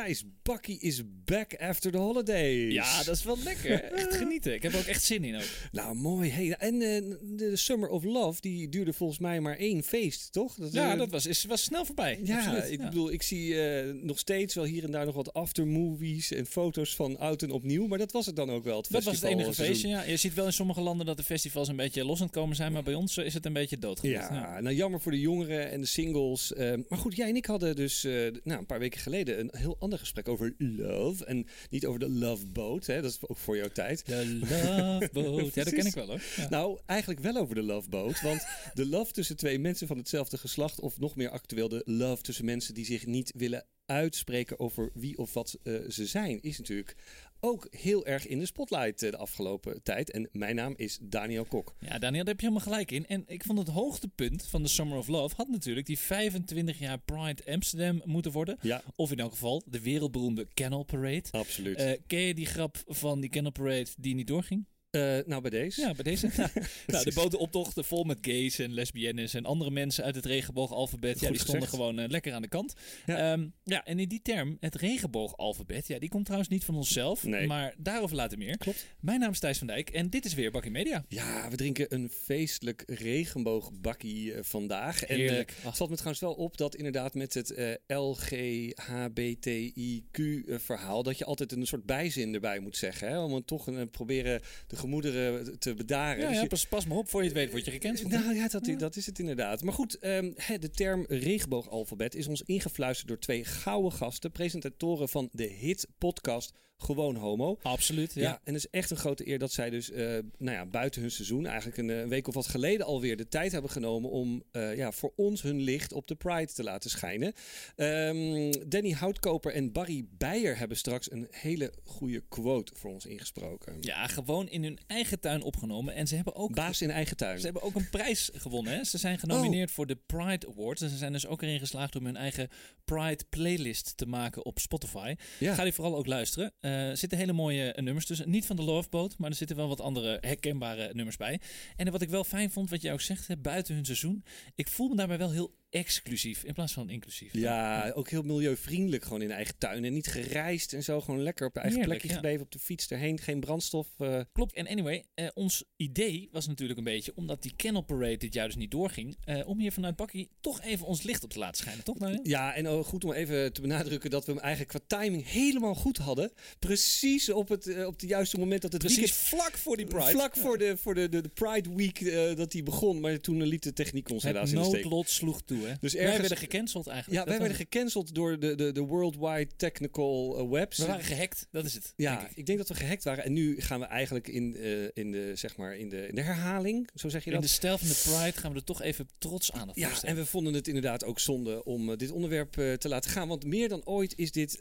Hey, Thijs, Bakkie is back after the holidays. Ja, dat is wel lekker. Echt genieten. Ik heb er ook echt zin in ook. Nou, mooi. Hey, en eh, de Summer of Love, die duurde volgens mij maar één feest, toch? Dat, Ja, eh, dat was, is, was snel voorbij. Ja, Absoluut, ik ja. bedoel, ik zie eh, nog steeds wel hier en daar nog wat aftermovies en foto's van oud en opnieuw. Maar dat was het dan ook wel, het Dat was het enige feestje, ja. Je ziet wel in sommige landen dat de festivals een beetje los aan het komen zijn. Maar bij ons is het een beetje doodgegooid. Ja, nou jammer voor de jongeren en de singles. Maar goed, jij en ik hadden dus nou, een paar weken geleden een heel ander gesprek over love. En niet over de love boat, hè, dat is ook voor jouw tijd. De Love Boat. Ja, dat ken ik wel hoor. Ja. Nou, eigenlijk wel over de love boat. Want de love tussen twee mensen van hetzelfde geslacht, of nog meer actueel, de love tussen mensen die zich niet willen uitspreken over wie of wat eh, ze zijn, is natuurlijk ook heel erg in de spotlight eh, de afgelopen tijd. En mijn naam is Daniel Kok. Ja, Daniel, daar heb je helemaal gelijk in. En ik vond het hoogtepunt van de Summer of Love had natuurlijk die 25 jaar Pride Amsterdam moeten worden. Ja, Of in elk geval de wereldberoemde Canal Parade. absoluut. Eh, ken je die grap van die Canal Parade die niet doorging? Eh, nou, bij deze. Ja, bij deze. nou, de botenoptochten vol met gays en lesbiennes en andere mensen uit het regenboogalfabet. Ja, die stonden gezegd. gewoon eh, lekker aan de kant. Ja. Ja. ja, en in die term, het regenboogalfabet, ja, die komt trouwens niet van onszelf. Nee. Maar daarover later meer. Klopt. Mijn naam is Thijs van Dijk en dit is weer Bakkie Media. Ja, we drinken een feestelijk regenboogbakkie eh, vandaag. En Heerlijk. het valt me trouwens wel op dat inderdaad met het eh LGHBTIQ-verhaal... dat je altijd een soort bijzin erbij moet zeggen. Hè? Om het toch een, proberen de gemoederen te bedaren. Ja, Dus ja pas, pas maar op, voor je het weet word je gecanceld. nou ja, dat, dat is het inderdaad. Maar goed, ehm, de term regenboogalfabet is ons ingefluisterd door twee gouden gasten, presentatoren van de hit-podcast Gewoon Homo. Absoluut, Ja. ja. en het is echt een grote eer dat zij dus eh, nou ja, buiten hun seizoen, eigenlijk een, eh, week of wat geleden alweer, de tijd hebben genomen om eh, ja, voor ons hun licht op de Pride te laten schijnen. Ehm, Danny Houtkoper en Barry Beijer hebben straks een hele goede quote voor ons ingesproken. Ja, gewoon in hun eigen tuin opgenomen. En ze hebben ook Baas in eigen tuin. Ze hebben ook een prijs gewonnen. Hè? Ze zijn genomineerd voor de Pride Awards. En ze zijn dus ook erin geslaagd om hun eigen Pride playlist te maken op Spotify. Ja. Ga die vooral ook luisteren. Er zitten hele mooie eh, nummers tussen. Niet van de Love Boat, maar er zitten wel wat andere herkenbare nummers bij. En wat ik wel fijn vond, wat jij ook zegt, hè, buiten hun seizoen. Ik voel me daarbij wel heel exclusief in plaats van inclusief. Ja, ook heel milieuvriendelijk gewoon in eigen tuin. En niet gereisd en zo. Gewoon lekker op eigen Heerlijk, plekje ja. gebleven op de fiets erheen. Geen brandstof. eh, Klopt. En anyway, eh, ons idee was natuurlijk een beetje, omdat die Kennel Parade dit jaar dus niet doorging, eh, om hier vanuit Bakkie toch even ons licht op te laten schijnen. Toch, Daniel? Ja, en oh, goed om even te benadrukken dat we hem eigenlijk qua timing helemaal goed hadden. Precies op het, op het juiste moment dat het Precies weekend- vlak voor die Pride. Vlak voor de, voor de, de, de Pride Week dat die begon. Maar toen liet de techniek ons helaas Het in de steek. noodlot sloeg toe, hè? Dus Wij ergens- werden gecanceld eigenlijk. Ja, wij werden gecanceld door de, de, de Worldwide Technical eh, Webs. We waren gehackt, dat is het. Ja, denk ik. ik denk dat we gehackt waren. En nu gaan we eigenlijk in, eh, in, de, zeg maar, in, de, in de herhaling, zo zeg je In dat? de stijl van de Pride gaan we er toch even trots aan Ja, en we vonden het inderdaad ook zonde om eh, dit onderwerp te laten gaan. Want meer dan ooit is dit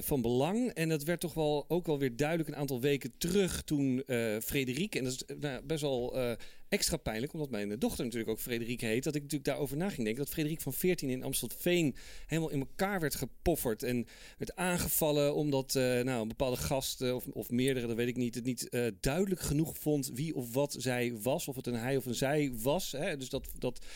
van belang. En dat werd toch wel ook wel weer duidelijk een aantal weken terug toen Frederik... En dat is nou, best wel extra pijnlijk, omdat mijn dochter natuurlijk ook Frederik heet. Dat ik natuurlijk daarover na ging denken. Dat Frederik van 14 in Amstelveen helemaal in elkaar werd gepofferd. En werd aangevallen omdat eh, nou, een bepaalde gast, eh, of, of meerdere, dat weet ik niet... het niet eh, duidelijk genoeg vond wie of wat zij was. Of het een hij of een zij was. Hè? Dus dat... dat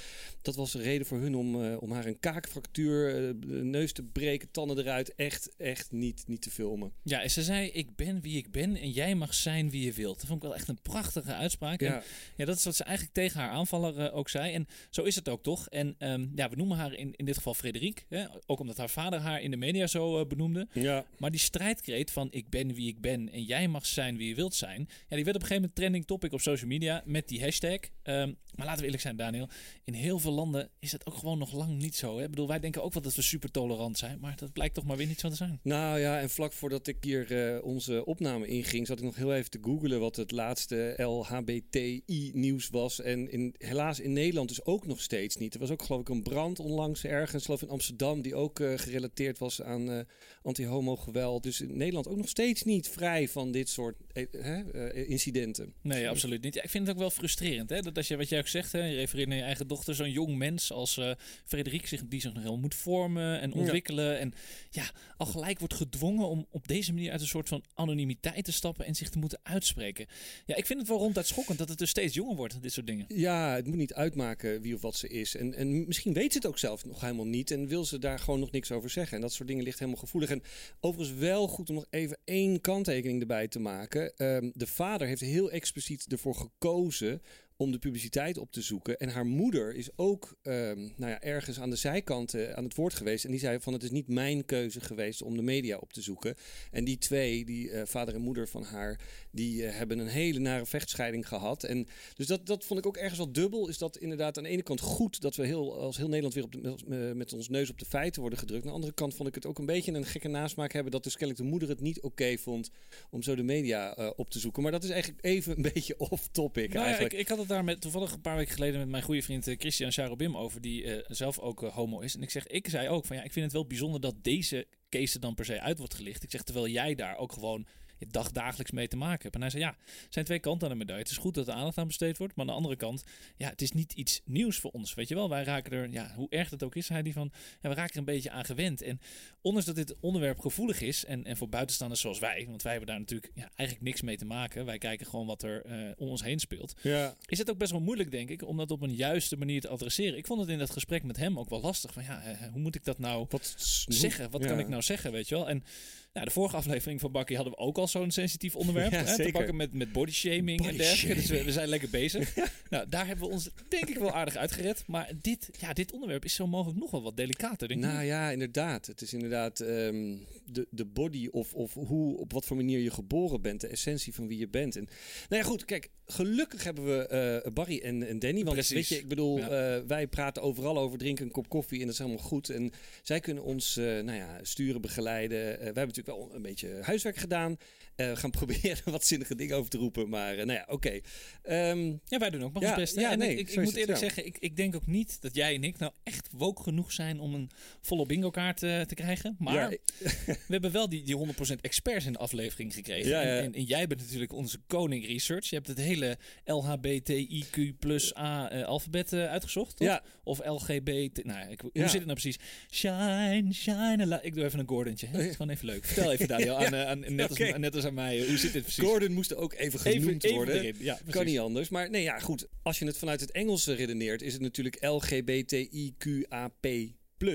dat was de reden voor hun om, om haar een kaakfractuur, neus te breken, tanden eruit. Echt, echt niet, niet te filmen. Ja, en ze zei, ik ben wie ik ben en jij mag zijn wie je wilt. Dat vond ik wel echt een prachtige uitspraak. Ja. En, ja, dat is wat ze eigenlijk tegen haar aanvaller eh, ook zei. En zo is het ook toch. En ehm, ja, we noemen haar in, in dit geval Frederik. Hè? Ook omdat haar vader haar in de media zo eh, benoemde. Ja. Maar die strijdkreet van ik ben wie ik ben en jij mag zijn wie je wilt zijn. Ja, die werd op een gegeven moment trending topic op social media met die hashtag. Ehm, maar laten we eerlijk zijn, Daniel. In heel veel landen is het ook gewoon nog lang niet zo. Hè? Ik bedoel, wij denken ook wel dat we super tolerant zijn. Maar dat blijkt toch maar weer niet zo te zijn. Nou ja, en vlak voordat ik hier eh, onze opname inging, zat ik nog heel even te googelen wat het laatste LHBTI-nieuws was. En in, helaas in Nederland dus ook nog steeds niet. Er was ook geloof ik een brand onlangs ergens, geloof ik in Amsterdam, die ook eh, gerelateerd was aan eh, anti-homo-geweld. Dus in Nederland ook nog steeds niet vrij van dit soort incidenten. Nee, absoluut niet. Ja, ik vind het ook wel frustrerend. Hè? Dat als je wat jij zegt, hè, je refereert naar je eigen dochter, zo'n jong mens als uh, Frederik, zich, die zich nog heel moet vormen en ontwikkelen. En ja, al gelijk wordt gedwongen om op deze manier uit een soort van anonimiteit te stappen en zich te moeten uitspreken. Ja, ik vind het wel ronduit schokkend dat het dus steeds jonger wordt, dit soort dingen. Ja, het moet niet uitmaken wie of wat ze is. En, en misschien weet ze het ook zelf nog helemaal niet en wil ze daar gewoon nog niks over zeggen. En dat soort dingen ligt helemaal gevoelig. En overigens wel goed om nog even één kanttekening erbij te maken. Ehm, de vader heeft heel expliciet ervoor gekozen om de publiciteit op te zoeken. En haar moeder is ook ehm, nou ja, ergens aan de zijkant uh, aan het woord geweest. En die zei van het is niet mijn keuze geweest om de media op te zoeken. En die twee, die uh, vader en moeder van haar, die uh, hebben een hele nare vechtscheiding gehad. En dus dat, dat vond ik ook ergens wel dubbel. Is dat inderdaad aan de ene kant goed dat we heel, als heel Nederland weer op de, met ons neus op de feiten worden gedrukt. Aan de andere kant vond ik het ook een beetje een gekke nasmaak hebben dat dus kennelijk de moeder het niet oké vond om zo de media op te zoeken. Maar dat is eigenlijk even een beetje off topic nou eigenlijk. Ja, ik, ik had het daar met, toevallig een paar weken geleden met mijn goede vriend Christian Charobim over, die uh, zelf ook uh, homo is. En ik zeg, ik zei ook van ja, ik vind het wel bijzonder dat deze case dan per se uit wordt gelicht. Ik zeg, terwijl jij daar ook gewoon dag dagelijks mee te maken hebt. En hij zei, ja, er zijn twee kanten aan de medaille. Het is goed dat er aandacht aan besteed wordt, maar aan de andere kant, ja, het is niet iets nieuws voor ons. Weet je wel, wij raken er, ja, hoe erg het ook is, hij die van, ja, we raken er een beetje aan gewend. En ondanks dat dit onderwerp gevoelig is, en, en voor buitenstaanders zoals wij, want wij hebben daar natuurlijk ja, eigenlijk niks mee te maken. Wij kijken gewoon wat er uh, om ons heen speelt. Ja. Is het ook best wel moeilijk, denk ik, om dat op een juiste manier te adresseren. Ik vond het in dat gesprek met hem ook wel lastig. Van ja, hoe moet ik dat nou wat zeggen? Wat ja. kan ik nou zeggen, weet je wel? En nou, de vorige aflevering van Bakkie hadden we ook al zo'n sensitief onderwerp. Ja, hè, te pakken met, met body shaming Body en dergelijke. Dus we, zijn lekker bezig. nou, daar hebben we ons denk ik wel aardig uitgered. Maar dit, ja, dit onderwerp is zo mogelijk nog wel wat delicater, denk ik. Nou ja, inderdaad. Het is inderdaad ehm, de, de body of, of hoe, op wat voor manier je geboren bent. De essentie van wie je bent. En, nou ja, goed. Kijk, gelukkig hebben we eh, Barry en, en Danny. Want Precies. weet je, ik bedoel, Ja. eh, wij praten overal over drinken een kop koffie. En dat is helemaal goed. En zij kunnen ons eh, nou ja, sturen, begeleiden. Wij hebben natuurlijk wel een beetje huiswerk gedaan. We gaan proberen wat zinnige dingen over te roepen. Maar eh, nou ja, oké. Ehm, Ja, wij doen ook nog Ja, ons best. hè. ja, en nee, ik, ik, moet het, eerlijk zeggen, ik, ik denk ook niet dat jij en ik nou echt woke genoeg zijn om een volle bingo kaart eh, te krijgen. Maar we hebben wel die, die 100% experts in de aflevering gekregen. En, en, en jij bent natuurlijk onze koning research. Je hebt het hele LHBTIQ plus A alfabet uitgezocht, toch? Ja. Of LGBT. Nou, ik, hoe zit het nou precies? Shine, shine. Ik doe even een Gordentje. hè. Dat is gewoon even leuk. Vertel even, Daniel, aan, aan, net, als, Oké. net als aan mij. eh, Hoe zit dit precies? Gordon moest er ook even genoemd even worden. Ja, Kan niet anders. Maar nee, ja, goed. Als je het vanuit het Engels redeneert, is het natuurlijk LGBTIQAP+.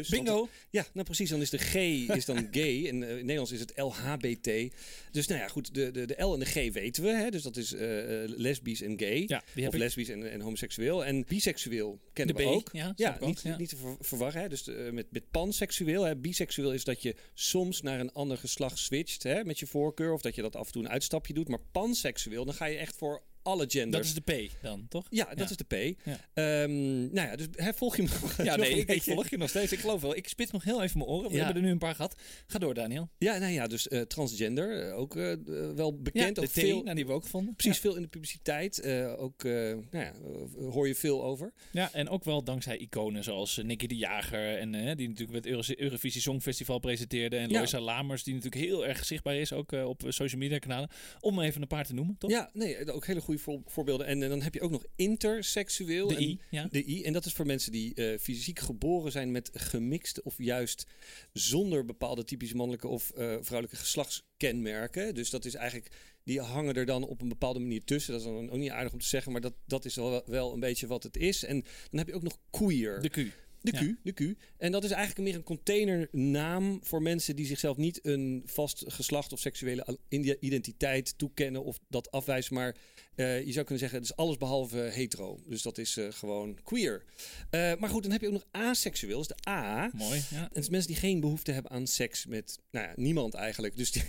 Bingo. Ja, nou precies. Dan is de G is dan gay. En eh, in Nederlands is het LHBT. Dus nou ja, goed. De, de, de L en de G weten we. Hè? Dus dat is eh, lesbisch en gay. Ja, of ik. lesbisch en, en homoseksueel. En biseksueel kennen De we B, ook. ja, Ja, ook, niet, niet te ver- verwarren. Hè? Dus met, met panseksueel. Hè? Biseksueel is dat je soms naar een ander geslacht switcht hè? met je voorkeur. Of dat je dat af en toe een uitstapje doet. Maar panseksueel, dan ga je echt voor alle genders. Dat is de P dan, toch? Ja, dat Ja. is de P. Ja. Ehm, nou ja, dus hè, volg je me nog? Ja, nee, ik, volg je nog steeds. Ik geloof wel. Ik spits nog heel even mijn oren. We Ja. hebben er nu een paar gehad. Ga door, Daniel. Ja, nou ja, dus eh, transgender, eh, ook eh, wel bekend. de ook veel, nou, die hebben we ook gevonden. precies veel in de publiciteit. ook, nou ja, hoor je veel over. Ja. en ook wel dankzij iconen zoals Nicky de Jager. En die natuurlijk Euro Eurovisie Songfestival presenteerde. En. Loisa Lamers, die natuurlijk heel erg zichtbaar is. Ook op social media kanalen. Om even een paar te noemen, toch? Ja, nee, ook hele goede voor- voorbeelden. En, eh, dan heb je ook nog interseksueel. De en, I, ja. De I. En dat is voor mensen die eh, fysiek geboren zijn met gemixte of juist zonder bepaalde typisch mannelijke of eh, vrouwelijke geslachtskenmerken. Dus dat is eigenlijk, die hangen er dan op een bepaalde manier tussen. Dat is dan ook niet aardig om te zeggen, maar dat, dat is wel, wel een beetje wat het is. En dan heb je ook nog queer. De Q. De Ja. Q, de Q. En dat is eigenlijk meer een containernaam voor mensen die zichzelf niet een vast geslacht of seksuele identiteit toekennen of dat afwijzen. Maar eh, je zou kunnen zeggen, het is alles behalve hetero. Dus dat is eh, gewoon queer. Eh, maar goed, dan heb je ook nog aseksueel, dat is de A. Mooi, ja. En dat is mensen die geen behoefte hebben aan seks met nou ja, niemand eigenlijk. Dus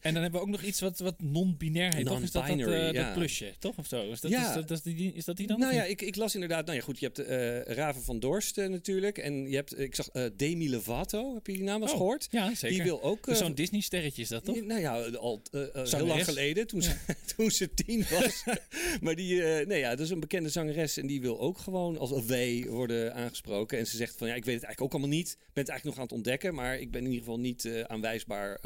En dan hebben we ook nog iets wat, wat non-binair heet, toch? Is dat dat, dat plusje, toch? Of zo? Is dat, Ja. is dat, dat is die, is dat die dan? nou ja, ik, ik las inderdaad, nou ja goed, je hebt Raven van Dorst natuurlijk. Natuurlijk. En je hebt, ik zag eh, Demi Lovato, heb je die naam eens Oh, gehoord? Ja, zeker. Die wil ook... Dus eh, Zo'n Disney-sterretje is dat toch? Nou ja, al eh, heel lang geleden, toen, ze, toen ze tien was. maar die, nee ja, dat is een bekende zangeres en die wil ook gewoon als they worden aangesproken. En ze zegt van, ja, ik weet het eigenlijk ook allemaal niet. Ik ben het eigenlijk nog aan het ontdekken, maar ik ben in ieder geval niet aanwijsbaar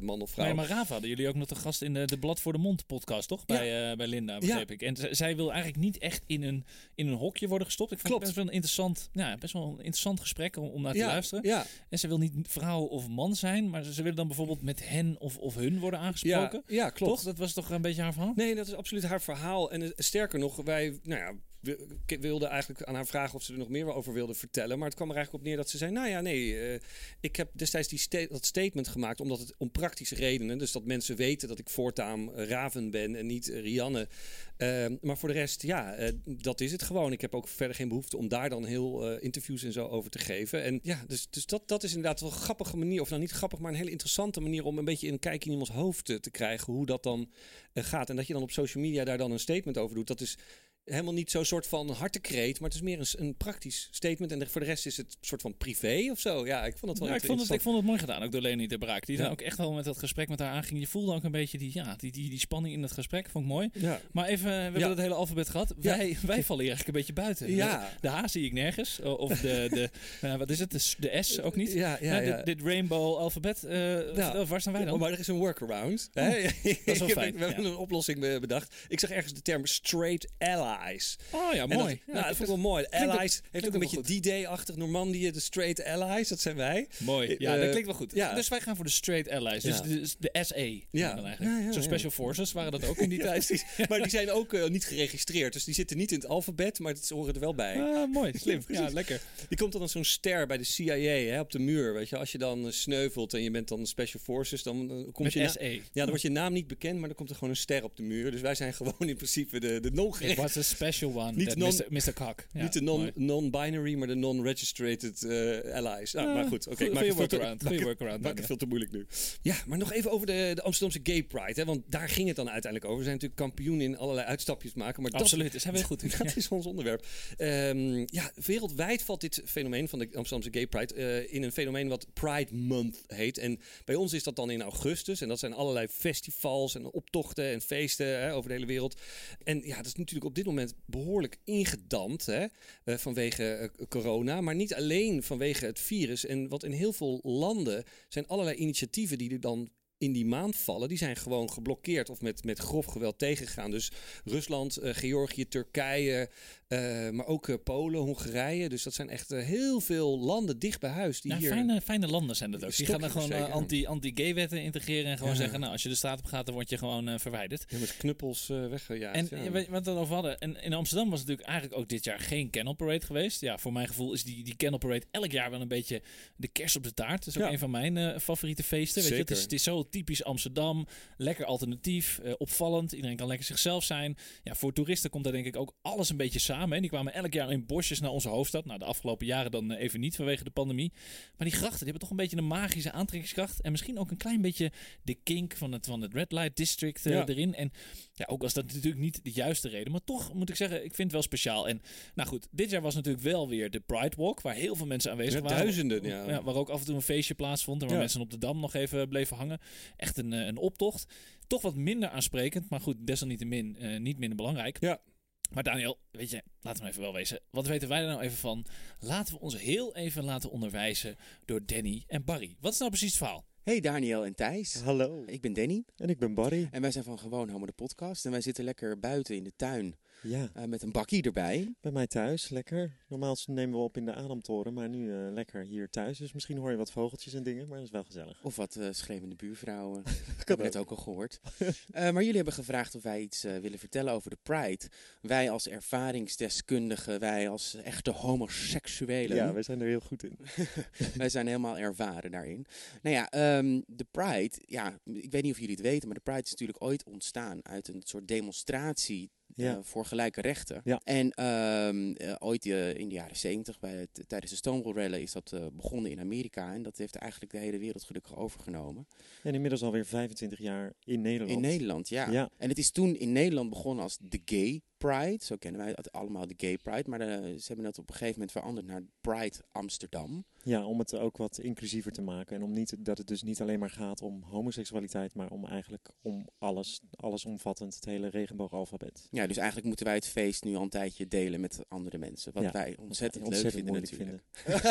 man of vrouw. Nee, maar Rava hadden jullie ook nog de gast in de, de Blad voor de Mond podcast, toch? Bij, bij Linda, begreep ik. En zij wil eigenlijk niet echt in een, in een hokje worden gestopt. Ik vond Klopt. het best wel een interessant, ja, best wel een interessant gesprek om, om naar te ja, luisteren. Ja, En ze wil niet vrouw of man zijn, maar ze, ze willen dan bijvoorbeeld met hen of, of hun worden aangesproken. ja, klopt. Toch? Dat was toch een beetje haar verhaal? Nee, dat is absoluut haar verhaal. En eh, sterker nog, wij nou ja, we wilden eigenlijk aan haar vragen of ze er nog meer over wilde vertellen. Maar het kwam er eigenlijk op neer dat ze zei: Nou ja, nee, eh, ik heb destijds die dat statement gemaakt omdat het om praktische redenen. Dus dat mensen weten dat ik voortaan eh, Raven ben en niet eh, Rianne. Ehm, maar voor de rest, ja, dat is het gewoon. Ik heb ook verder geen behoefte om daar dan heel interviews en zo over te geven. En ja, dus, dus dat, dat is inderdaad wel een grappige manier. Of nou niet grappig, maar een hele interessante manier om een beetje een kijk in iemands hoofd te, krijgen. Hoe dat dan gaat. En dat je dan op social media daar dan een statement over doet. Dat is helemaal niet zo'n soort van hartekreet, maar het is meer een, een praktisch statement. En voor de rest is het een soort van privé of zo. Ja, ik vond het wel Ja, ik, vond het, ik vond het mooi gedaan, ook door Leni de Braak. Die Ja. dan ook echt wel met dat gesprek met haar aanging. Je voelde ook een beetje die, ja, die, die, die spanning in het gesprek. Vond ik mooi. Ja. Maar even, we hebben het hele alfabet gehad. Wij, wij vallen hier eigenlijk een beetje buiten. Ja. De H zie ik nergens. Of de, de nou, wat is het? De, s- de S ook niet. Ja, ja, Ja, ja. dit, dit rainbow alfabet. vertel, waar staan wij Oh, dan? maar er is een workaround. hè? dat is wel fijn, We hebben een oplossing bedacht. Ik zag ergens de term straight allies. Oh ja, En mooi. dat, Ja, nou, dat vond ik wel mooi. Allies heeft klinkt ook een beetje D-Day-achtig. Normandië, de straight allies, dat zijn wij. Mooi. Ja, Eh, dat klinkt wel goed. ja. Dus wij gaan voor de Straight Allies. Dus de, de SE. Ja. Dan eigenlijk. Ja, ja, Zo ja. Special Forces waren dat ook in die tijd. Maar die zijn ook eh, niet geregistreerd. Dus die zitten niet in het alfabet, maar ze horen er wel bij. Ah, mooi, slim. Ja, lekker. Die komt dan als zo'n ster bij de CIA hè, op de muur. Weet je, als je dan eh, sneuvelt en je bent dan Special Forces, dan komt je SE. Ja, dan wordt je naam niet bekend, maar dan komt er gewoon een ster op de muur. Dus wij zijn gewoon in principe de, de non-geregistreerde. Special one. Niet non- Mr. Ja, niet de non- non-binary, maar de non-registrated eh, allies. Nou, Ah, maar goed, oké. goeie veel te- workaround, maak het- workaround, maak het veel te moeilijk nu. Ja, maar nog even over de, de Amsterdamse Gay Pride. Hè, want daar ging het dan uiteindelijk over. We zijn natuurlijk kampioen in allerlei uitstapjes maken. Maar dat, Absoluut, daar zijn we heel goed in. Dat is ons onderwerp. Ehm, ja, wereldwijd valt dit fenomeen van de Amsterdamse Gay Pride eh, in een fenomeen wat Pride Month heet. En bij ons is dat dan in augustus. En dat zijn allerlei festivals en optochten en feesten hè, over de hele wereld. En ja, dat is natuurlijk op dit moment behoorlijk ingedampt hè, eh, vanwege eh, corona. Maar niet alleen vanwege het virus. En wat in heel veel landen zijn allerlei initiatieven die er dan in die maand vallen, die zijn gewoon geblokkeerd of met, met grof geweld tegengegaan. Dus Rusland, eh, Georgië, Turkije, eh, maar ook eh, Polen, Hongarije. Dus dat zijn echt eh, heel veel landen dicht bij huis. Die Ja, hier... fijne, fijne landen zijn dat ook. Die gaan dan gewoon anti- anti-gay-wetten integreren en gewoon Ja. zeggen, nou, als je de straat op gaat, dan word je gewoon verwijderd. Ja, met knuppels weggejaagd. En wat we het over hadden? En in Amsterdam was natuurlijk eigenlijk ook dit jaar geen Kennel Parade geweest. Ja, voor mijn gevoel is die, die Kennel Parade elk jaar wel een beetje de kerst op de taart. Dat is ook een van mijn favoriete feesten. Weet je? Het, is, het is zo typisch Amsterdam. Lekker alternatief, opvallend. Iedereen kan lekker zichzelf zijn. Ja, voor toeristen komt daar denk ik ook alles een beetje samen. Hè. Die kwamen elk jaar in bosjes naar onze hoofdstad. Nou, de afgelopen jaren dan eh, even niet vanwege de pandemie. Maar die grachten die hebben toch een beetje een magische aantrekkingskracht. En misschien ook een klein beetje de kink van het, van het Red Light District eh, Ja. erin. En ja, ook als dat natuurlijk niet de juiste reden. Maar toch moet ik zeggen, ik vind het wel speciaal. En nou goed, dit jaar was natuurlijk wel weer de Pride Walk. Waar heel veel mensen aanwezig Ja, waren. duizenden, ja. Waar ook af en toe een feestje plaatsvond. En waar Ja. mensen op de Dam nog even bleven hangen. Echt een, eh, een optocht. Toch wat minder aansprekend. Maar goed, desalniettemin niet minder belangrijk. Ja. Maar Daniel, weet je, laten we even wel wezen. Wat weten wij er nou even van? Laten we ons heel even laten onderwijzen door Danny en Barry. Wat is nou precies het verhaal? Hey Daniel en Thijs. Hallo. Ik ben Danny En ik ben Barry. en wij zijn van Gewoon Homo de podcast. En wij zitten lekker buiten in de tuin Ja, eh, met een bakkie erbij. bij mij thuis. Lekker. Normaal nemen we op in de Adamtoren, maar nu eh, lekker hier thuis. Dus misschien hoor je wat vogeltjes en dingen, maar dat is wel gezellig. Of wat eh schreeuwende buurvrouwen. Dat hebben we net ook al gehoord. Eh, maar jullie hebben gevraagd of wij iets willen vertellen over de Pride. Wij als ervaringsdeskundigen, wij als echte homoseksuelen. Ja, we zijn er heel goed in. Wij zijn helemaal ervaren daarin. Nou ja, ehm, de Pride, ja, ik weet niet of jullie het weten, maar de Pride is natuurlijk ooit ontstaan uit een soort demonstratie Ja. eh, voor gelijke rechten. Ja. En ehm, eh, ooit eh, in de jaren zeventig, tijdens de Stonewall Rally, is dat begonnen in Amerika. En dat heeft eigenlijk de hele wereld gelukkig overgenomen. En inmiddels alweer 25 jaar in Nederland. In Nederland, ja. Ja. En het is toen in Nederland begonnen als de Gay Pride. Zo kennen wij het allemaal, de Gay Pride. Maar de- ze hebben dat op een gegeven moment veranderd naar Pride Amsterdam. Ja, om het ook wat inclusiever te maken. En om niet, dat het dus niet alleen maar gaat om homoseksualiteit, maar om eigenlijk om alles, allesomvattend, het hele regenboogalfabet. Ja, dus eigenlijk moeten wij het feest nu al een tijdje delen met andere mensen. Wat Ja, wij ontzettend, ontzettend leuk vinden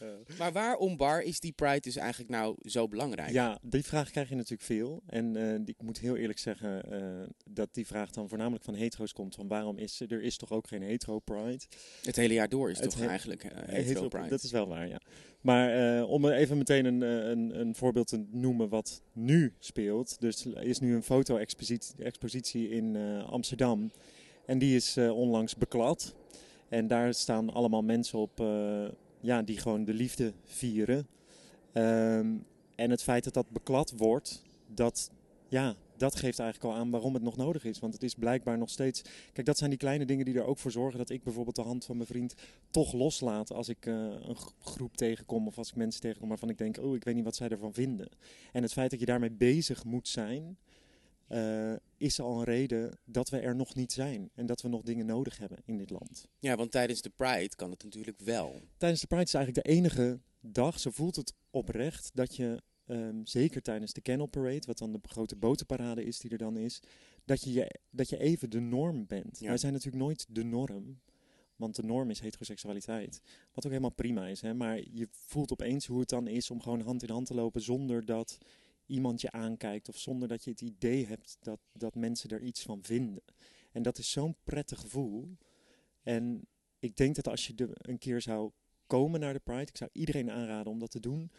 maar waarom bar is die Pride dus eigenlijk nou zo belangrijk? Ja, die vraag krijg je natuurlijk veel. En eh, ik moet heel eerlijk zeggen eh, dat die vraag dan voornamelijk van hetero's komt. Van waarom is er, er is toch ook geen hetero pride? Het hele jaar door is Het toch eigenlijk eh, Hetero- Pride. Dat is wel waar, ja. Maar eh, om even meteen een, een, een voorbeeld te noemen wat nu speelt. Dus er is nu een foto-expositie expositie in Amsterdam. En die is onlangs beklad. En daar staan allemaal mensen op ja, die gewoon de liefde vieren. Ehm, en het feit dat dat beklad wordt, dat, ja, dat geeft eigenlijk al aan waarom het nog nodig is. Want het is blijkbaar nog steeds... Kijk, dat zijn die kleine dingen die er ook voor zorgen dat ik bijvoorbeeld de hand van mijn vriend toch loslaat als ik eh, een groep tegenkom of als ik mensen tegenkom waarvan ik denk, oh, ik weet niet wat zij ervan vinden. En het feit dat je daarmee bezig moet zijn, eh, is al een reden dat we er nog niet zijn. En dat we nog dingen nodig hebben in dit land. Ja, want tijdens de Pride kan het natuurlijk wel. Tijdens de Pride is eigenlijk de enige dag, zo voelt het oprecht, dat je ehm, zeker tijdens de Canal Parade, wat dan de grote botenparade is die er dan is, dat je, je, dat je even de norm bent. Ja. Wij zijn natuurlijk nooit de norm, want de norm is heteroseksualiteit. Wat ook helemaal prima is, hè? maar je voelt opeens hoe het dan is om gewoon hand in hand te lopen zonder dat iemand je aankijkt of zonder dat je het idee hebt dat, dat mensen er iets van vinden. En dat is zo'n prettig gevoel. En ik denk dat als je er een keer zou komen naar de Pride, ik zou iedereen aanraden om dat te doen.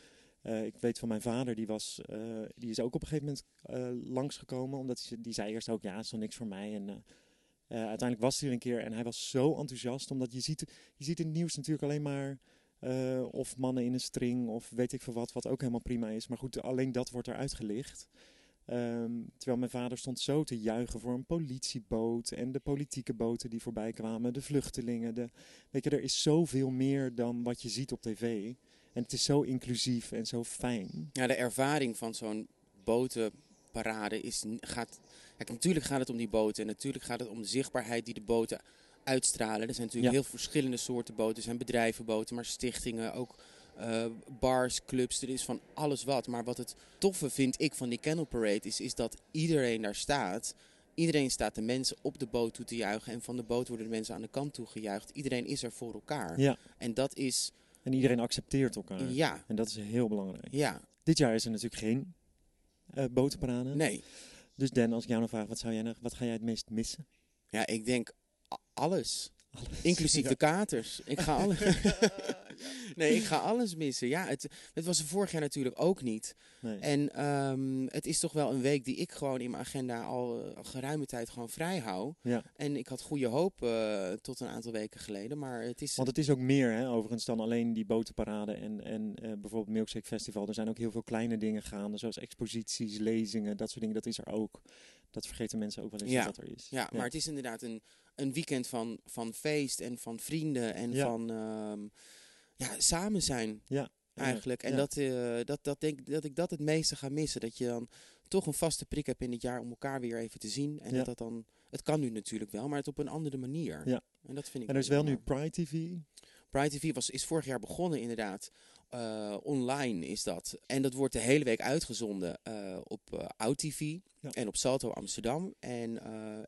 Eh, ik weet van mijn vader, die, was, eh, die is ook op een gegeven moment eh, langsgekomen. Omdat hij, die zei eerst ook, ja, is toch niks voor mij. En uiteindelijk was hij er een keer en hij was zo enthousiast. Omdat je ziet, je ziet in het nieuws natuurlijk alleen maar of mannen in een string of weet ik veel wat. Wat ook helemaal prima is. Maar goed, alleen dat wordt er uitgelicht. Ehm, terwijl mijn vader stond zo te juichen voor een politieboot en de politieke boten die voorbij kwamen, de vluchtelingen. De, weet je, er is zoveel meer dan wat je ziet op tv. En het is zo inclusief en zo fijn. Ja, de ervaring van zo'n botenparade is, gaat... Kijk, natuurlijk gaat het om die boten en natuurlijk gaat het om de zichtbaarheid die de boten uitstralen. Er zijn natuurlijk Ja. heel verschillende soorten boten. Er zijn bedrijvenboten, maar stichtingen, ook eh, bars, clubs. Er is van alles wat. Maar wat het toffe vind ik van die Canal Parade is, is dat iedereen daar staat. Iedereen staat de mensen op de boot toe te juichen. En van de boot worden de mensen aan de kant toe gejuicht. Iedereen is er voor elkaar. Ja. En dat is, En iedereen accepteert elkaar. ja, En dat is heel belangrijk. ja, Dit jaar is er natuurlijk geen botenparade. nee. Dus Dan, als ik jou nou vraag, wat, zou jij, nou- wat ga jij het meest missen? Ja, ik denk alles. Alles. Inclusief Ja. de katers. Ik ga alles. nee, ik ga alles missen. Ja, het, het was er vorig jaar natuurlijk ook niet. Nee. En ehm, het is toch wel een week die ik gewoon in mijn agenda al eh, geruime tijd gewoon vrij hou. Ja. En ik had goede hoop eh, tot een aantal weken geleden. Maar het is. Want het is ook meer, hè, overigens, dan alleen die botenparade en, en eh, bijvoorbeeld Milkshake Festival. Er zijn ook heel veel kleine dingen gaande, zoals exposities, lezingen, dat soort dingen. Dat is er ook. Dat vergeten mensen ook wel eens Ja. dat er is. Ja, maar het is inderdaad een, een weekend van, van feest en van vrienden en Ja. van ehm, ja, samen zijn. Ja, eigenlijk. En dat, eh, dat, dat denk dat ik dat het meeste ga missen. Dat je dan toch een vaste prik hebt in het jaar om elkaar weer even te zien. En dat dat dan. Het kan nu natuurlijk wel, maar het op een andere manier. Ja. En dat vind ik. En er is wel nu. Pride TV. Pride TV was, is vorig jaar begonnen inderdaad. Eh, online is dat. En dat wordt de hele week uitgezonden eh, op eh Oud TV Ja. en op Salto Amsterdam. En,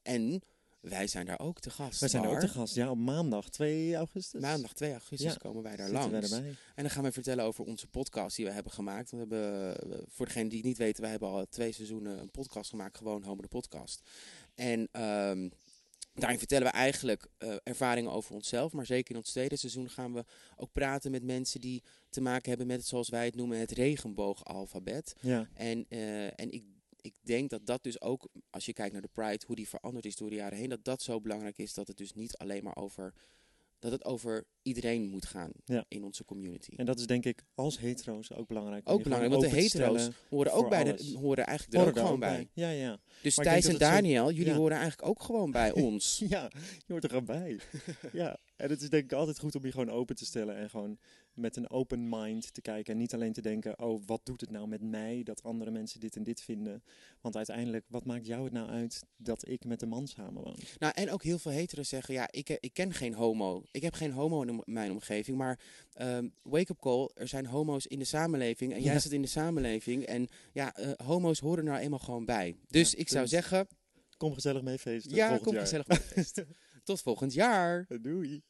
en wij zijn daar ook te gast. Wij zijn ook te gast. Ja, op maandag 2 augustus. Maandag 2 augustus Ja, komen wij daar zitten langs. En dan gaan we vertellen over onze podcast die we hebben gemaakt. We hebben, eh, voor degenen die het niet weten, we hebben al twee seizoenen een podcast gemaakt. Gewoon Homo de Podcast. En ehm, daarin vertellen we eigenlijk eh, ervaringen over onszelf. Maar zeker in ons tweede seizoen gaan we ook praten met mensen die te maken hebben met, zoals wij het noemen, het regenboogalfabet. Ja, En, eh, en ik, ik denk dat dat dus ook, als je kijkt naar de Pride, hoe die veranderd is door de jaren heen, dat dat zo belangrijk is dat het dus niet alleen maar over, dat het over iedereen moet gaan Ja. in onze community. en dat is denk ik als hetero's ook belangrijk. Ook belangrijk, want de hetero's horen ook bij alles. de, horen eigenlijk er Horen ook daar gewoon bij. Ja, ja. Dus Maar Thijs en zo- Daniel, jullie ja. horen eigenlijk ook gewoon bij ons. Ja, je hoort er gewoon bij. ja, En het is denk ik altijd goed om je gewoon open te stellen en gewoon met een open mind te kijken. En niet alleen te denken, oh, wat doet het nou met mij dat andere mensen dit en dit vinden. Want uiteindelijk, wat maakt jou het nou uit dat ik met een man samenwoon? Nou, en ook heel veel heteren zeggen, ja, ik, ik ken geen homo. Ik heb geen homo in mijn omgeving, maar ehm, wake-up call, er zijn homo's in de samenleving en jij Ja. zit in de samenleving. En ja, eh, homo's horen nou eenmaal gewoon bij. Dus Ja, ik zou zeggen, Kom gezellig mee feesten. ja, kom jaar. gezellig bij het feest. Tot volgend jaar. Doei.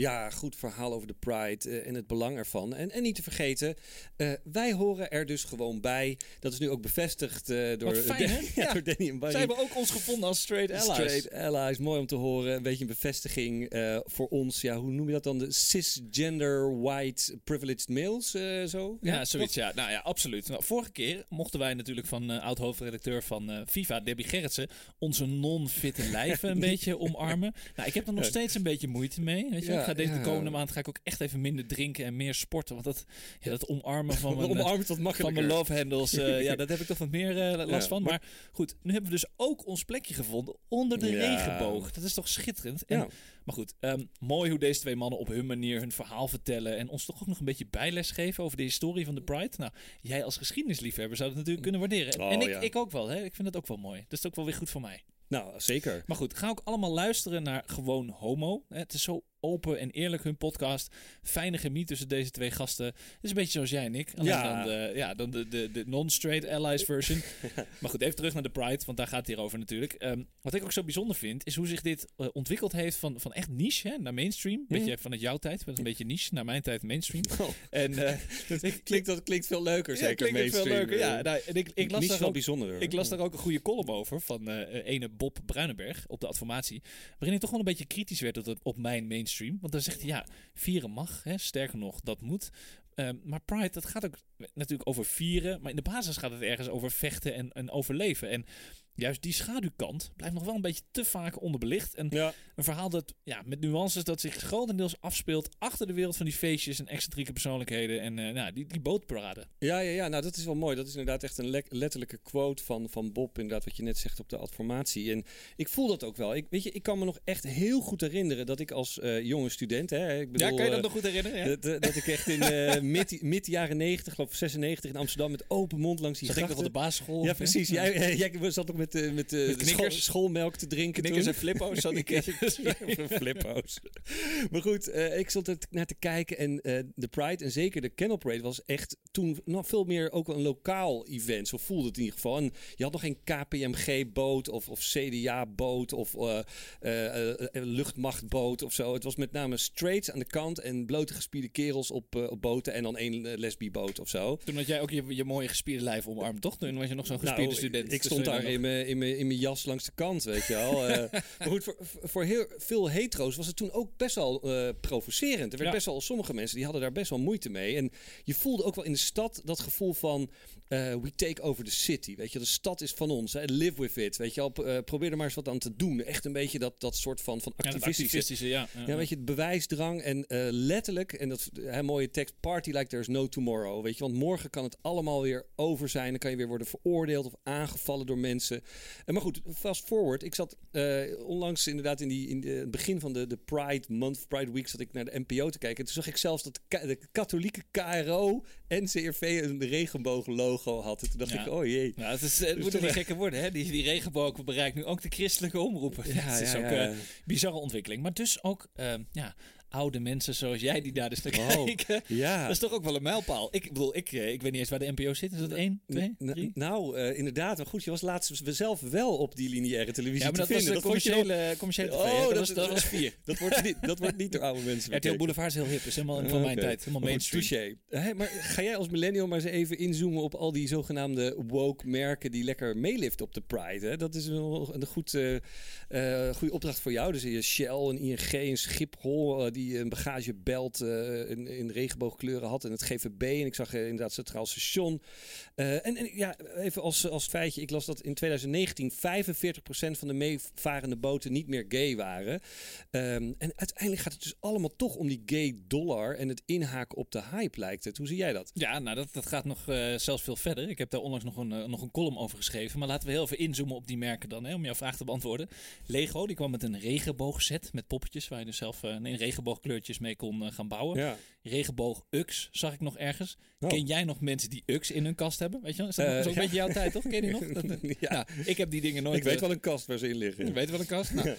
Ja, goed verhaal over de Pride eh, en het belang ervan. En, en niet te vergeten, eh, wij horen er dus gewoon bij. Dat is nu ook bevestigd eh, door, fijn, ja, door Danny en Barry. Zij hebben ook ons gevonden als straight allies. Straight allies, mooi om te horen. Een beetje een bevestiging voor ons. Ja, hoe noem je dat dan? De cisgender white privileged males, zo? Ja, zoiets. Ja, nou ja, absoluut. Nou, vorige keer mochten wij natuurlijk van oud-hoofdredacteur van FIFA, Debbie Gerritsen, onze non-fitte lijven een beetje omarmen. Nou, ik heb er nog steeds een beetje moeite mee. Weet je? Ja, ga deze de komende maand ga ik ook echt even minder drinken en meer sporten. Want dat, ja, dat omarmen van mijn, eh, Omarmen tot van mijn love handles, eh, ja, daar heb ik toch wat meer eh, last van. maar- goed, nu hebben we dus ook ons plekje gevonden onder de regenboog. Dat is toch schitterend? En Ja. maar goed, ehm, mooi hoe deze twee mannen op hun manier hun verhaal vertellen. En ons toch ook nog een beetje bijles geven over de historie van de Pride. Nou, jij als geschiedenisliefhebber zou dat natuurlijk kunnen waarderen. En- Oh, en ik, ik ook wel, hè? ik vind het ook wel mooi. Dat is ook wel weer goed voor mij. Nou, zeker. Maar goed, ga ook allemaal luisteren naar Gewoon Homo. Het is zo open en eerlijk hun podcast. Fijne chemie tussen deze twee gasten. Het is een beetje zoals jij en ik. Alleen Ja. dan de, ja, dan de, de, de non-straight allies version. maar goed, even terug naar de Pride, want daar gaat het hier over natuurlijk. Ehm, wat ik ook zo bijzonder vind, is hoe zich dit eh, ontwikkeld heeft van, van echt niche hè, naar mainstream. Beetje vanuit jouw tijd, was een beetje niche. Naar mijn tijd mainstream. Oh, En eh, dat klinkt, dat klinkt veel leuker, ja, zeker. klinkt ook veel mainstream. leuker. Ja, nou, en ik, ik las daar wel ook bijzonder. ik las daar ook een goede column over van eh ene Bob Bruinenberg op de Adformatie. Waarin hij toch wel een beetje kritisch werd op, het- op mijn mainstream. Want dan zegt hij, ja, vieren mag. Hè, sterker nog, dat moet. Ehm, maar Pride, dat gaat ook natuurlijk over vieren. Maar in de basis gaat het ergens over vechten en, en overleven. En juist die schaduwkant blijft nog wel een beetje te vaak onderbelicht. En Ja, een verhaal dat ja, met nuances dat zich grotendeels afspeelt achter de wereld van die feestjes en excentrieke persoonlijkheden. En eh, nou, die, die bootparade. ja, ja, ja, nou dat is wel mooi. Dat is inderdaad echt een le- letterlijke quote van, van Bob, inderdaad wat je net zegt op de adformatie. En ik voel dat ook wel. Ik, weet je, ik kan me nog echt heel goed herinneren dat ik als eh, jonge student, hè, ik bedoel, ja, kan je dat eh, nog goed herinneren? Ja? dat, dat ik echt in mid, mid jaren 90, geloof ik 96 in Amsterdam met open mond langs die Zat ik nog op grachten. de basisschool? Ja, precies. Jij, eh, jij zat nog met, eh, met, eh, Met knikkers. school- schoolmelk te drinken Knikkers toen. en flippo's zat ik Ja, flippo's. Maar goed, ik stond er naar te kijken en de Pride en zeker de Kennel Parade was echt toen nog veel meer ook een lokaal event. Zo voelde het in ieder geval. En je had nog geen KPMG-boot of, of CDA-boot of luchtmachtboot of zo. Het was met name straights aan de kant en blote gespierde kerels op, op boten en dan één uh, lesbieboot of zo. Toen had jij ook je, je mooie gespierde lijf omarmd, toch? Toen was je nog zo'n gespierde Nou, student. Ik stond daar in mijn, in, mijn, in mijn jas langs de kant, weet je wel. Eh, maar goed, voor, voor heel veel hetero's was het toen ook best wel eh, provocerend. Er werd Ja. best wel, sommige mensen die hadden daar best wel moeite mee. En je voelde ook wel in de stad dat gevoel van... eh, we take over the city, weet je. De stad is van ons, hè. live with it, weet je wel. Eh, probeer er maar eens wat aan te doen. Echt een beetje dat, dat soort van, van Ja, activistische... ja. ja. Ja, weet je, het bewijsdrang en letterlijk, en dat hè, mooie tekst, party like there's no tomorrow, weet je, want morgen kan het allemaal weer over zijn, dan kan je weer worden veroordeeld of aangevallen door mensen. En maar goed, fast forward, ik zat eh, onlangs inderdaad in, die, in de- het begin van de, de Pride Month, Pride Week, zat ik naar de NPO te kijken en toen zag ik zelfs dat de, ka- de katholieke KRO en CRV een regenbooglogo had. En toen dacht Ja. ik, oh jee. Nou, het, is, het Dus moet toen- niet gekker worden, hè? Die, die regenboog bereikt nu ook de christelijke omroepen. het is ook een bizarre ontwikkeling. Maar dus ook eh, ja, oude mensen zoals jij die daar dus naar Oh. kijken. ja. Dat is toch ook wel een mijlpaal. Ik bedoel, ik, eh, ik weet niet eens waar de NPO zit. Is dat één, twee, drie? Nou, eh, inderdaad. Maar goed, je was laatst zelf wel op die lineaire televisie Ja, maar te dat was vinden. de wel- commerciële, TV. Oh, dat, dat was, dat was vier. Dat wordt niet, dat wordt niet door oude mensen RTL. Boulevard is heel hip. is helemaal van mijn Oké. tijd. Helemaal mainstream. touché. Hé, maar ga jij als millennial maar eens even inzoomen op al die zogenaamde woke merken die lekker meeliften op de Pride? Hè? Dat is wel een goed, eh, goede opdracht voor jou. Dus je Shell, een ING, een Schiphol eh, die een bagagebelt eh in, in regenboogkleuren had en het GVB. En ik zag eh, inderdaad Centraal Station. Eh, en, en ja, even als, als feitje, ik las dat in 2019 45% van de meevarende boten niet meer gay waren. Ehm, en uiteindelijk gaat het dus allemaal toch om die gay dollar en het inhaken op de hype lijkt het. Hoe zie jij dat? Ja, nou dat, dat gaat nog zelfs veel verder. Ik heb daar onlangs nog een, nog een column over geschreven. Maar laten we heel even inzoomen op die merken dan, hè, om jouw vraag te beantwoorden. Lego, die kwam met een regenboogset met poppetjes, waar je dus zelf nee, een regenboogkleurtjes mee kon eh, gaan bouwen. Ja. Regenboog UX zag ik nog ergens. Oh. Ken jij nog mensen die UX in hun kast hebben? Weet je wel? Is dat Eh, nog zo'n ja. beetje jouw tijd, toch? Ken je die nog? Dat- Ja. Nou, ik heb die dingen nooit... Ik weet eh, wel een kast waar ze in liggen. je weet wel een kast. Nou,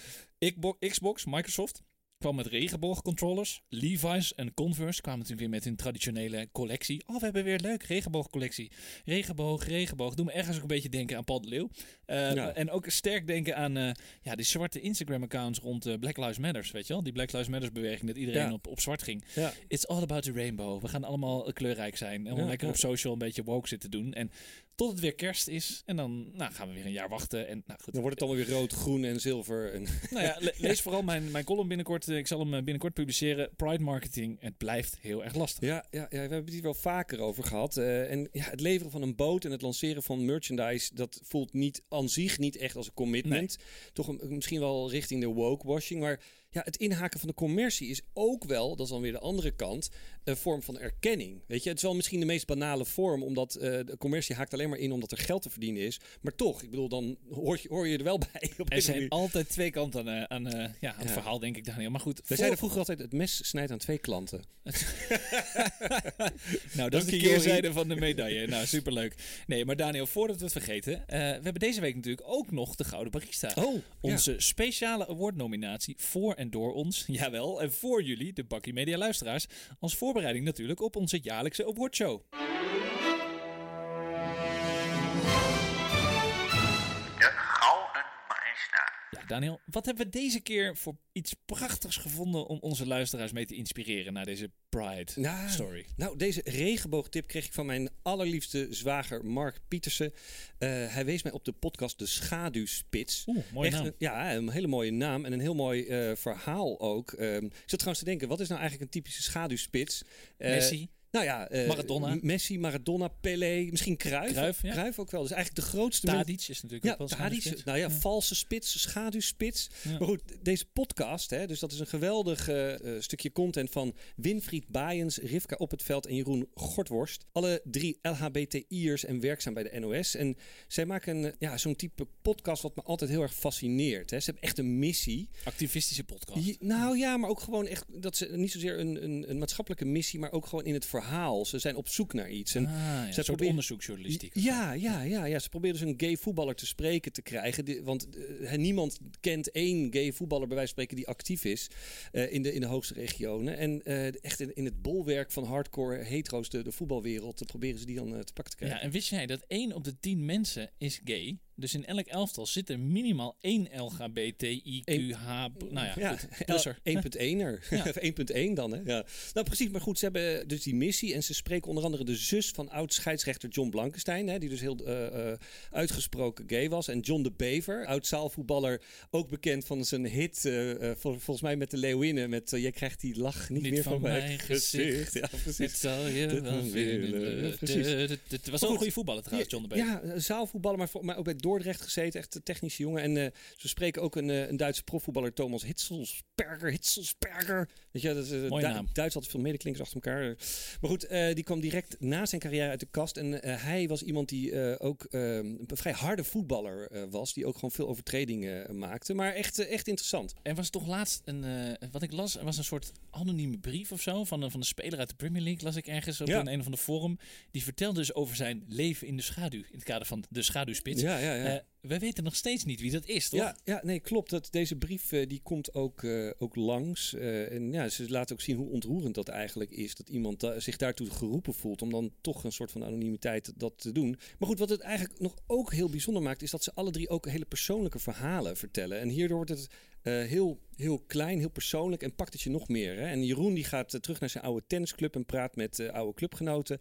Xbox, Microsoft kwam met regenboogcontrollers. Levi's en Converse kwamen natuurlijk weer met hun traditionele collectie. Oh, we hebben weer een leuk regenboogcollectie. Regenboog, regenboog. Doe me ergens ook een beetje denken aan Paul de Leeuw. Eh, Ja. En ook sterk denken aan eh, ja, die zwarte Instagram-accounts rond eh, Black Lives Matters, weet je wel? Die Black Lives Matters-beweging, dat iedereen Ja. op, op zwart ging. Ja. It's all about the rainbow. We gaan allemaal kleurrijk zijn. En lekker op social een beetje woke zitten doen. En tot het weer kerst is. En dan nou, gaan we weer een jaar wachten. En nou goed, Dan wordt het allemaal weer rood, groen en zilver. En nou ja, le- lees vooral mijn, mijn column binnenkort. Ik zal hem eh, binnenkort publiceren. Pride marketing. Het blijft heel erg lastig. Ja, ja, ja, we hebben het hier wel vaker over gehad. Eh, en ja, het leveren van een boot en het lanceren van merchandise, dat voelt niet aan zich niet echt als een commitment. Toch een- misschien wel richting de woke-washing. Maar ja, het inhaken van de commercie is ook wel, dat is dan weer de andere kant, een vorm van erkenning. Weet je, het is wel misschien de meest banale vorm, omdat eh, de commercie haakt alleen maar in omdat er geld te verdienen is. Maar toch, ik bedoel, dan hoor je, hoor je er wel bij. Op Er zijn altijd twee kanten aan, eh, aan, eh, ja, aan het Ja. verhaal, denk ik, Daniel. Maar goed, We voor- zeiden vroeger altijd, het mes snijdt aan twee klanten. Nou, dat is de keerzijde van de medaille. Nou, superleuk. Nee, maar Daniel, voordat we het vergeten. we hebben deze week natuurlijk ook nog de Gouden Barista. Oh, Onze speciale awardnominatie voor en door ons, jawel, en voor jullie, de Bakkie Media luisteraars, als voorbereiding natuurlijk op onze jaarlijkse awardshow. Ja, Daniel, wat hebben we deze keer voor iets prachtigs gevonden om onze luisteraars mee te inspireren naar deze Pride Nou, story? Nou, deze regenboogtip kreeg ik van mijn allerliefste zwager Mark Pietersen. Eh, hij wees mij op de podcast De Schaduwspits. Oeh, mooie Echt naam. een- ja, een hele mooie naam en een heel mooi eh, verhaal ook. Ehm, ik zat trouwens te denken, wat is nou eigenlijk een typische schaduwspits? Eh, Messi. Nou ja, eh, Maradona. Messi, Maradona, Pelé, misschien Cruijff. Cruijff, ja. Cruijff ook wel. Dus eigenlijk de grootste... Tadic is natuurlijk ja, ook wel Tadic, schaduwspits. nou ja, valse spits, schaduwspits. Ja. Maar goed, deze podcast, hè, dus dat is een geweldig eh, eh, stukje content van Winfried Baaiens, Rivka Op het Veld en Jeroen Gortworst. Alle drie LHBTI'ers en werkzaam bij de NOS. En zij maken een, ja, zo'n type podcast wat me altijd heel erg fascineert. Hè. Ze hebben echt een missie. Activistische podcast. Je- nou ja, maar ook gewoon echt dat ze niet zozeer een, een, een maatschappelijke missie, maar ook gewoon in het verhaal. Ze zijn op zoek naar iets. En ah, ja, een soort onderzoeksjournalistiek. ja, ja, ja, ja. Ze proberen dus een gay voetballer te spreken te krijgen. Die- want eh, niemand kent één gay voetballer, bij wijze van spreken, die actief is eh, in, de, in de hoogste regionen. En eh, echt in, in het bolwerk van hardcore hetero's, de, de voetbalwereld, proberen ze die dan te pakken te krijgen. Ja, en wist jij dat 1 op de 10 mensen is gay? Dus in elk elftal zit er minimaal één LGBTIQH. Nou ja, Ja, goed. Plusser. 1.1er. Ja. Of 1.1 dan, hè? Ja. Nou, precies. Maar goed, ze hebben dus die missie. En ze spreken onder andere de zus van oud-scheidsrechter John Blankenstein. Hè, die dus heel eh, eh, uitgesproken gay was. En John de Bever, oud-zaalvoetballer. Ook bekend van zijn hit, eh, vol- volgens mij met de Leeuwinnen. Met Jij krijgt die lach niet, Niet meer van van, mijn mijn gezicht. gezicht. Ja, Het zal je Dat wel willen. Het- Precies. Was Maar wel een goed. goede voetballer trouwens, John de Bever. Ja, zaalvoetballer, maar voor mij ook bij Dordrecht gezeten. Echt een technische jongen. En eh, ze spreken ook een, eh, een Duitse profvoetballer, Thomas Hitzelsperger. Hitzelsperger. Weet je, dat is, eh, Mooie Du- naam. Duits had veel medeklinkers achter elkaar. Maar goed, eh, die kwam direct na zijn carrière uit de kast. En eh, hij was iemand die ook een vrij harde voetballer was. Die ook gewoon veel overtredingen maakte. Maar echt, echt interessant. Er was toch laatst een, wat ik las, er was een soort anonieme brief of zo van een, van een speler uit de Premier League, las ik ergens op Ja. een, een of andere forum. Die vertelde dus over zijn leven in de schaduw, in het kader van de schaduwspits. Ja, ja, ja. Wij weten nog steeds niet wie dat is, toch? Ja, ja, nee, klopt. Dat, deze brief eh, die komt ook, eh, ook langs. Eh, en ja, ze laten ook zien hoe ontroerend dat eigenlijk is. Dat iemand zich daartoe geroepen voelt om dan toch een soort van anonimiteit dat te doen. Maar goed, wat het eigenlijk nog ook heel bijzonder maakt, is dat ze alle drie ook hele persoonlijke verhalen vertellen. En hierdoor wordt het eh, heel, heel klein, heel persoonlijk en pakt het je nog meer. Hè? En Jeroen die gaat eh, terug naar zijn oude tennisclub en praat met eh, oude clubgenoten.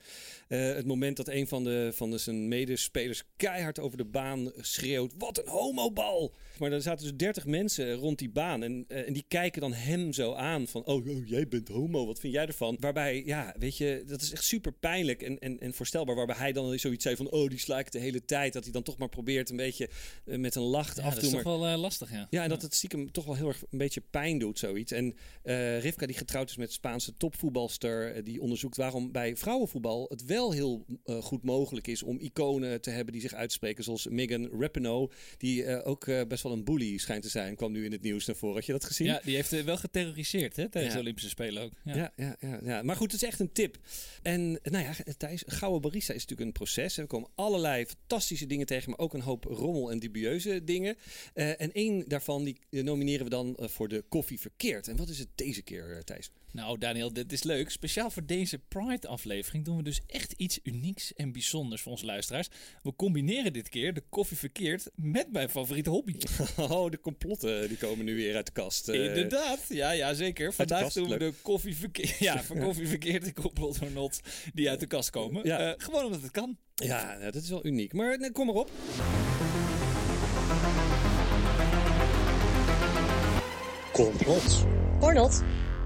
Het moment dat een van, de, van de, zijn medespelers keihard over de baan schreeuwt: Wat een homobal! Maar er zaten dus 30 mensen rond die baan. En, en die kijken dan hem zo aan: van, oh, oh, jij bent homo, wat vind jij ervan? Waarbij, ja, weet je, dat is echt super pijnlijk en, en, en voorstelbaar. Waarbij hij dan zoiets zei: van, Oh, die sla ik de hele tijd. Dat hij dan toch maar probeert een beetje met een lach Ja, af dat te is doen. toch maar- wel eh, lastig, ja. ja, en dat het stiekem toch wel heel erg een beetje pijn doet, zoiets. En eh, Rivka, die getrouwd is met Spaanse topvoetbalster, eh, die onderzoekt waarom bij vrouwenvoetbal het wel heel eh, goed mogelijk is om iconen te hebben die zich uitspreken, zoals Megan Rapinoe, die ook best wel een bully schijnt te zijn, kwam nu in het nieuws naar voren. Had je dat gezien? Ja, die heeft wel geterroriseerd hè, tijdens Ja. de Olympische Spelen ook. Ja. Ja, ja, ja, ja. Maar goed, het is echt een tip. En nou ja, Thijs, Gouden Barista is natuurlijk een proces. Er komen allerlei fantastische dingen tegen, maar ook een hoop rommel en dubieuze dingen. En één daarvan die eh, nomineren we dan eh, voor de koffie verkeerd. En wat is het deze keer, eh, Thijs? Nou, Daniel, dit is leuk. Speciaal voor deze Pride-aflevering doen we dus echt iets unieks en bijzonders voor onze luisteraars. We combineren dit keer de koffie verkeerd met mijn favoriete hobby. Oh, de complotten die komen nu weer uit de kast. Eh, Inderdaad, ja, ja zeker. Vandaag kast, doen we leuk. de koffie verkeerd. Ja, van koffie verkeerd or not die uit de kast komen. Ja. Eh, gewoon omdat het kan. Ja, nou, dat is wel uniek. Maar nee, kom maar op. Complot. Or not.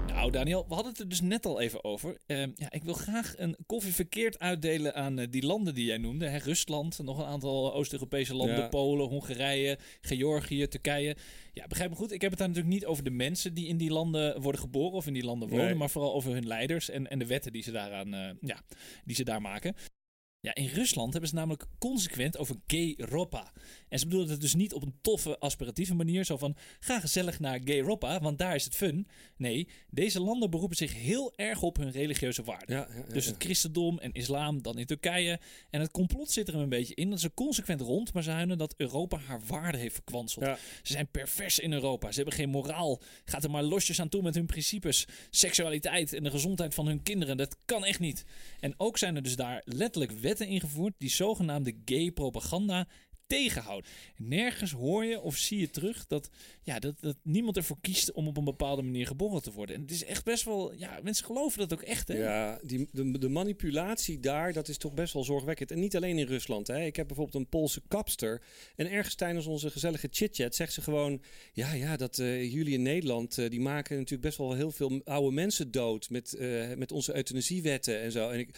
Nou, Daniel, we hadden het er dus net al even over. Ehm, ja, ik wil graag een koffie verkeerd uitdelen aan eh, die landen die jij noemde. Hè? Rusland, nog een aantal Oost-Europese landen. Ja. Polen, Hongarije, Georgië, Turkije. Ja, begrijp me goed. Ik heb het daar natuurlijk niet over de mensen die in die landen worden geboren of in die landen wonen. Nee. Maar vooral over hun leiders en, en de wetten die ze, daaraan, eh, ja, die ze daar maken. Ja, in Rusland hebben ze namelijk consequent over gay Ropa. En ze bedoelen het dus niet op een toffe, aspiratieve manier. Zo van, ga gezellig naar gay Ropa, want daar is het fun. Nee, deze landen beroepen zich heel erg op hun religieuze waarden. Ja, ja, ja, Dus het christendom en islam, dan in Turkije. En het complot zit er een beetje in. Dat ze consequent rond, maar ze huinen dat Europa haar waarde heeft verkwanseld. Ze zijn pervers in Europa. Ze hebben geen moraal. Gaat er maar losjes aan toe met hun principes. Seksualiteit en de gezondheid van hun kinderen. Dat kan echt niet. En ook zijn er dus daar letterlijk wetten ingevoerd die zogenaamde gay propaganda tegenhouden. Nergens hoor je of zie je terug dat, ja, dat, dat niemand ervoor kiest om op een bepaalde manier geboren te worden. En het is echt best wel, ja, mensen geloven dat ook echt, hè? Ja, die, de, de manipulatie daar, dat is toch best wel zorgwekkend. En niet alleen in Rusland. Hè. Ik heb bijvoorbeeld een Poolse kapster. En ergens tijdens onze gezellige chit-chat zegt ze gewoon... Ja, ja, dat eh, jullie in Nederland, eh, die maken natuurlijk best wel heel veel oude mensen dood... met, eh, met onze euthanasiewetten en zo. En ik...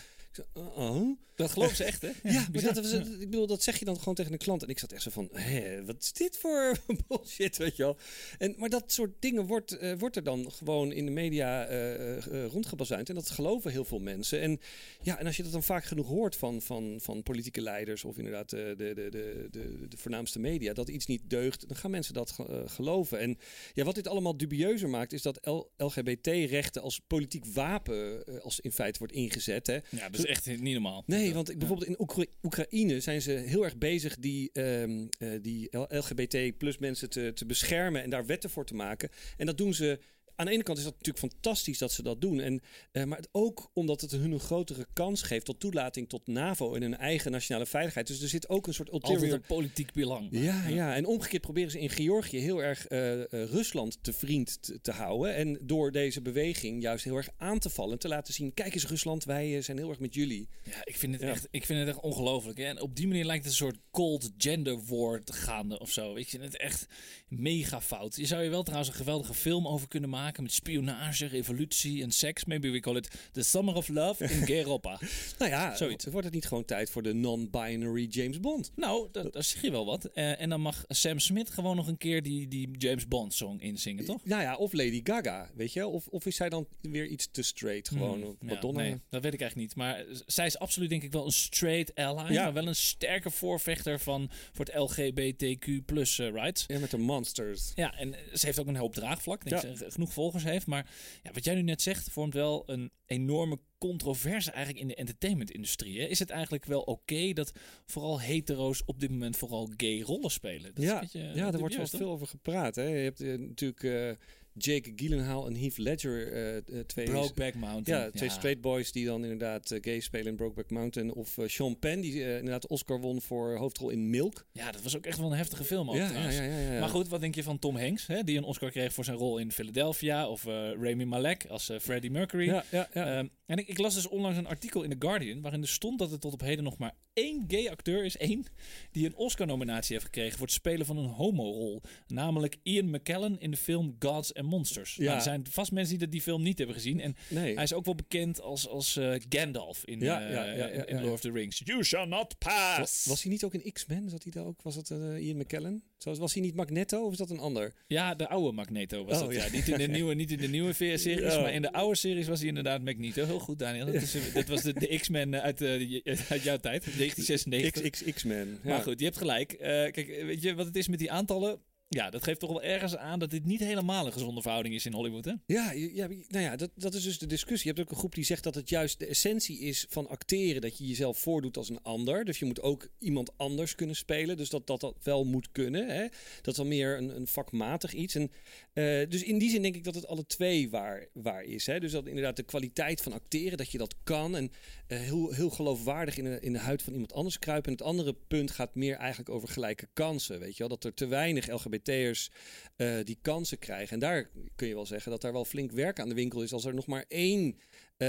"Uh-uh." Dat geloven ze echt, hè? Ja, bizar. dat, was- ik bedoel, dat zeg je dan gewoon tegen een klant. En ik zat echt zo van, hé, wat is dit voor bullshit, weet je wel. En, maar dat soort dingen wordt, eh, wordt er dan gewoon in de media eh, rondgebazuind. En dat geloven heel veel mensen. En, ja, en als je dat dan vaak genoeg hoort van, van, van politieke leiders... of inderdaad de, de, de, de, de voornaamste media, dat iets niet deugt... dan gaan mensen dat ge- geloven. En ja, wat dit allemaal dubieuzer maakt... is dat LGBT-rechten als politiek wapen... als in feite wordt ingezet, hè. Ja, is echt niet normaal. Nee, want ik- bijvoorbeeld in Oekra- Oekraïne zijn ze heel erg bezig die, ehm, eh, die LGBT plus mensen te, te beschermen en daar wetten voor te maken. En dat doen ze. Aan de ene kant is dat natuurlijk fantastisch dat ze dat doen. En, eh, maar het ook omdat het hun een grotere kans geeft tot toelating tot NAVO en hun eigen nationale veiligheid. Dus er zit ook een soort Altijd ulterior een politiek belang. ja, ja, en omgekeerd proberen ze in Georgië heel erg eh, eh, Rusland te vriend te, te houden. En door deze beweging juist heel erg aan te vallen. En te laten zien, kijk eens Rusland, wij zijn heel erg met jullie. Ja, ik vind het Ja. echt, ik vind het echt ongelooflijk. En op die manier lijkt het een soort cold gender war te gaande of zo. Ik vind het echt mega fout. Je zou je wel trouwens een geweldige film over kunnen maken met spionage, revolutie en seks. Maybe we call it The Summer of Love in Europa. Nou ja, Zoiets. wordt het niet gewoon tijd voor de non-binary James Bond? nou, dat, daar zeg je wel wat. Eh, en dan mag Sam Smith gewoon nog een keer die, die James Bond song inzingen, toch? Nou ja, of Lady Gaga, weet je? Of, of is zij dan weer iets te straight gewoon? Hmm, Of ja, Madonna? nee, dat weet ik eigenlijk niet. Maar zij is absoluut denk ik wel een straight ally. Ja. Maar wel een sterke voorvechter van, voor het LGBTQ plus eh, rights. Ja, met de monsters. Ja, en ze heeft ook een hoop draagvlak. Denk Ja. dat genoeg volgers heeft. Maar ja, wat jij nu net zegt, vormt wel een enorme controverse eigenlijk in de entertainmentindustrie. Is het eigenlijk wel oké dat vooral hetero's op dit moment vooral gay rollen spelen? Dat is Ja, een beetje, ja, eh, daar wordt wel veel over gepraat. Hè? Je hebt eh, natuurlijk eh, Jake Gyllenhaal en Heath Ledger, eh, twee... Brokeback Mountain. Ja, twee straight boys die dan inderdaad eh, gay spelen in Brokeback Mountain. Of Sean Penn, die inderdaad de Oscar won voor hoofdrol in Milk. Ja, dat was ook echt wel een heftige film. Ook, ja, ja. Maar goed, wat denk je van Tom Hanks, hè, die een Oscar kreeg voor zijn rol in Philadelphia? Of Rami Malek als Freddie Mercury? Ja, ja, ja. Ehm, en ik, ik las dus onlangs een artikel in The Guardian waarin er stond dat er tot op heden nog maar één gay acteur is, één, die een Oscar-nominatie heeft gekregen voor het spelen van een homorol. Namelijk Ian McKellen in de film Gods and Monsters. Ja. Nou, er zijn vast mensen die die film niet hebben gezien. En nee. hij is ook wel bekend als, als eh, Gandalf in, Ja, eh, ja, in. Lord of the Rings. You shall not pass! was, was hij niet ook in X-Men? Zat hij daar ook? Was dat eh, Ian McKellen? Zoals, was hij niet Magneto of is dat een ander? Ja, de oude Magneto was Oh, dat. ja. Ja. Niet, in de nieuwe, niet in de nieuwe series, Ja. maar in de oude series was hij inderdaad Magneto. Heel goed, Daniel. Dat, is, eh, dat was de, de X-Men eh, uit, eh, je- uit jouw tijd, 1996. XXX-Men. Maar goed, je hebt gelijk. Eh, kijk, eh, weet je wat het is met die aantallen? Ja, dat geeft toch wel ergens aan dat dit niet helemaal een gezonde verhouding is in Hollywood, hè? Ja, ja, nou ja, dat, dat is dus de discussie. Je hebt ook een groep die zegt dat het juist de essentie is van acteren. Dat je jezelf voordoet als een ander. Dus je moet ook iemand anders kunnen spelen. Dus dat dat, dat wel moet kunnen. Hè? Dat is dan meer een, een vakmatig iets. En, eh, dus in die zin denk ik dat het alle twee waar, waar is. Hè? Dus dat inderdaad de kwaliteit van acteren, dat je dat kan. En eh, heel, heel geloofwaardig in de, in de huid van iemand anders kruipen. En het andere punt gaat meer eigenlijk over gelijke kansen. Weet je wel? Dat er te weinig LGBT'ers eh, die kansen krijgen. En daar kun je wel zeggen dat daar wel flink werk aan de winkel is. Als er nog maar één eh,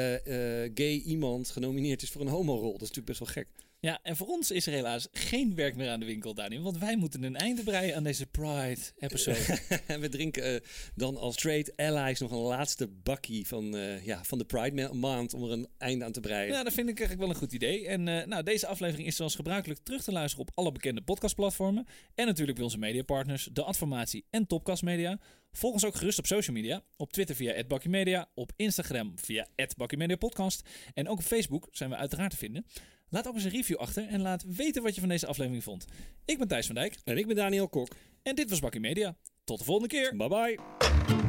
gay iemand genomineerd is voor een homorol. Dat is natuurlijk best wel gek. Ja, en voor ons is er helaas geen werk meer aan de winkel, Daniel. Want wij moeten een einde breien aan deze Pride-episode. en we drinken eh, dan als straight allies nog een laatste bakkie van, eh, ja, van de Pride ma- maand om er een einde aan te breien. Ja, dat vind ik eigenlijk wel een goed idee. En eh, nou, deze aflevering is zoals gebruikelijk terug te luisteren op alle bekende podcastplatformen. En natuurlijk bij onze mediapartners, De Adformatie en Topcast Media. Volg ons ook gerust op social media. Op Twitter via @bakkymedia, op Instagram via @bakkymediapodcast en ook op Facebook zijn we uiteraard te vinden. Laat ook eens een review achter en laat weten wat je van deze aflevering vond. Ik ben Thijs van Dijk En ik ben Daniel Kok. en dit was Bakkie Media. Tot de volgende keer. Bye bye.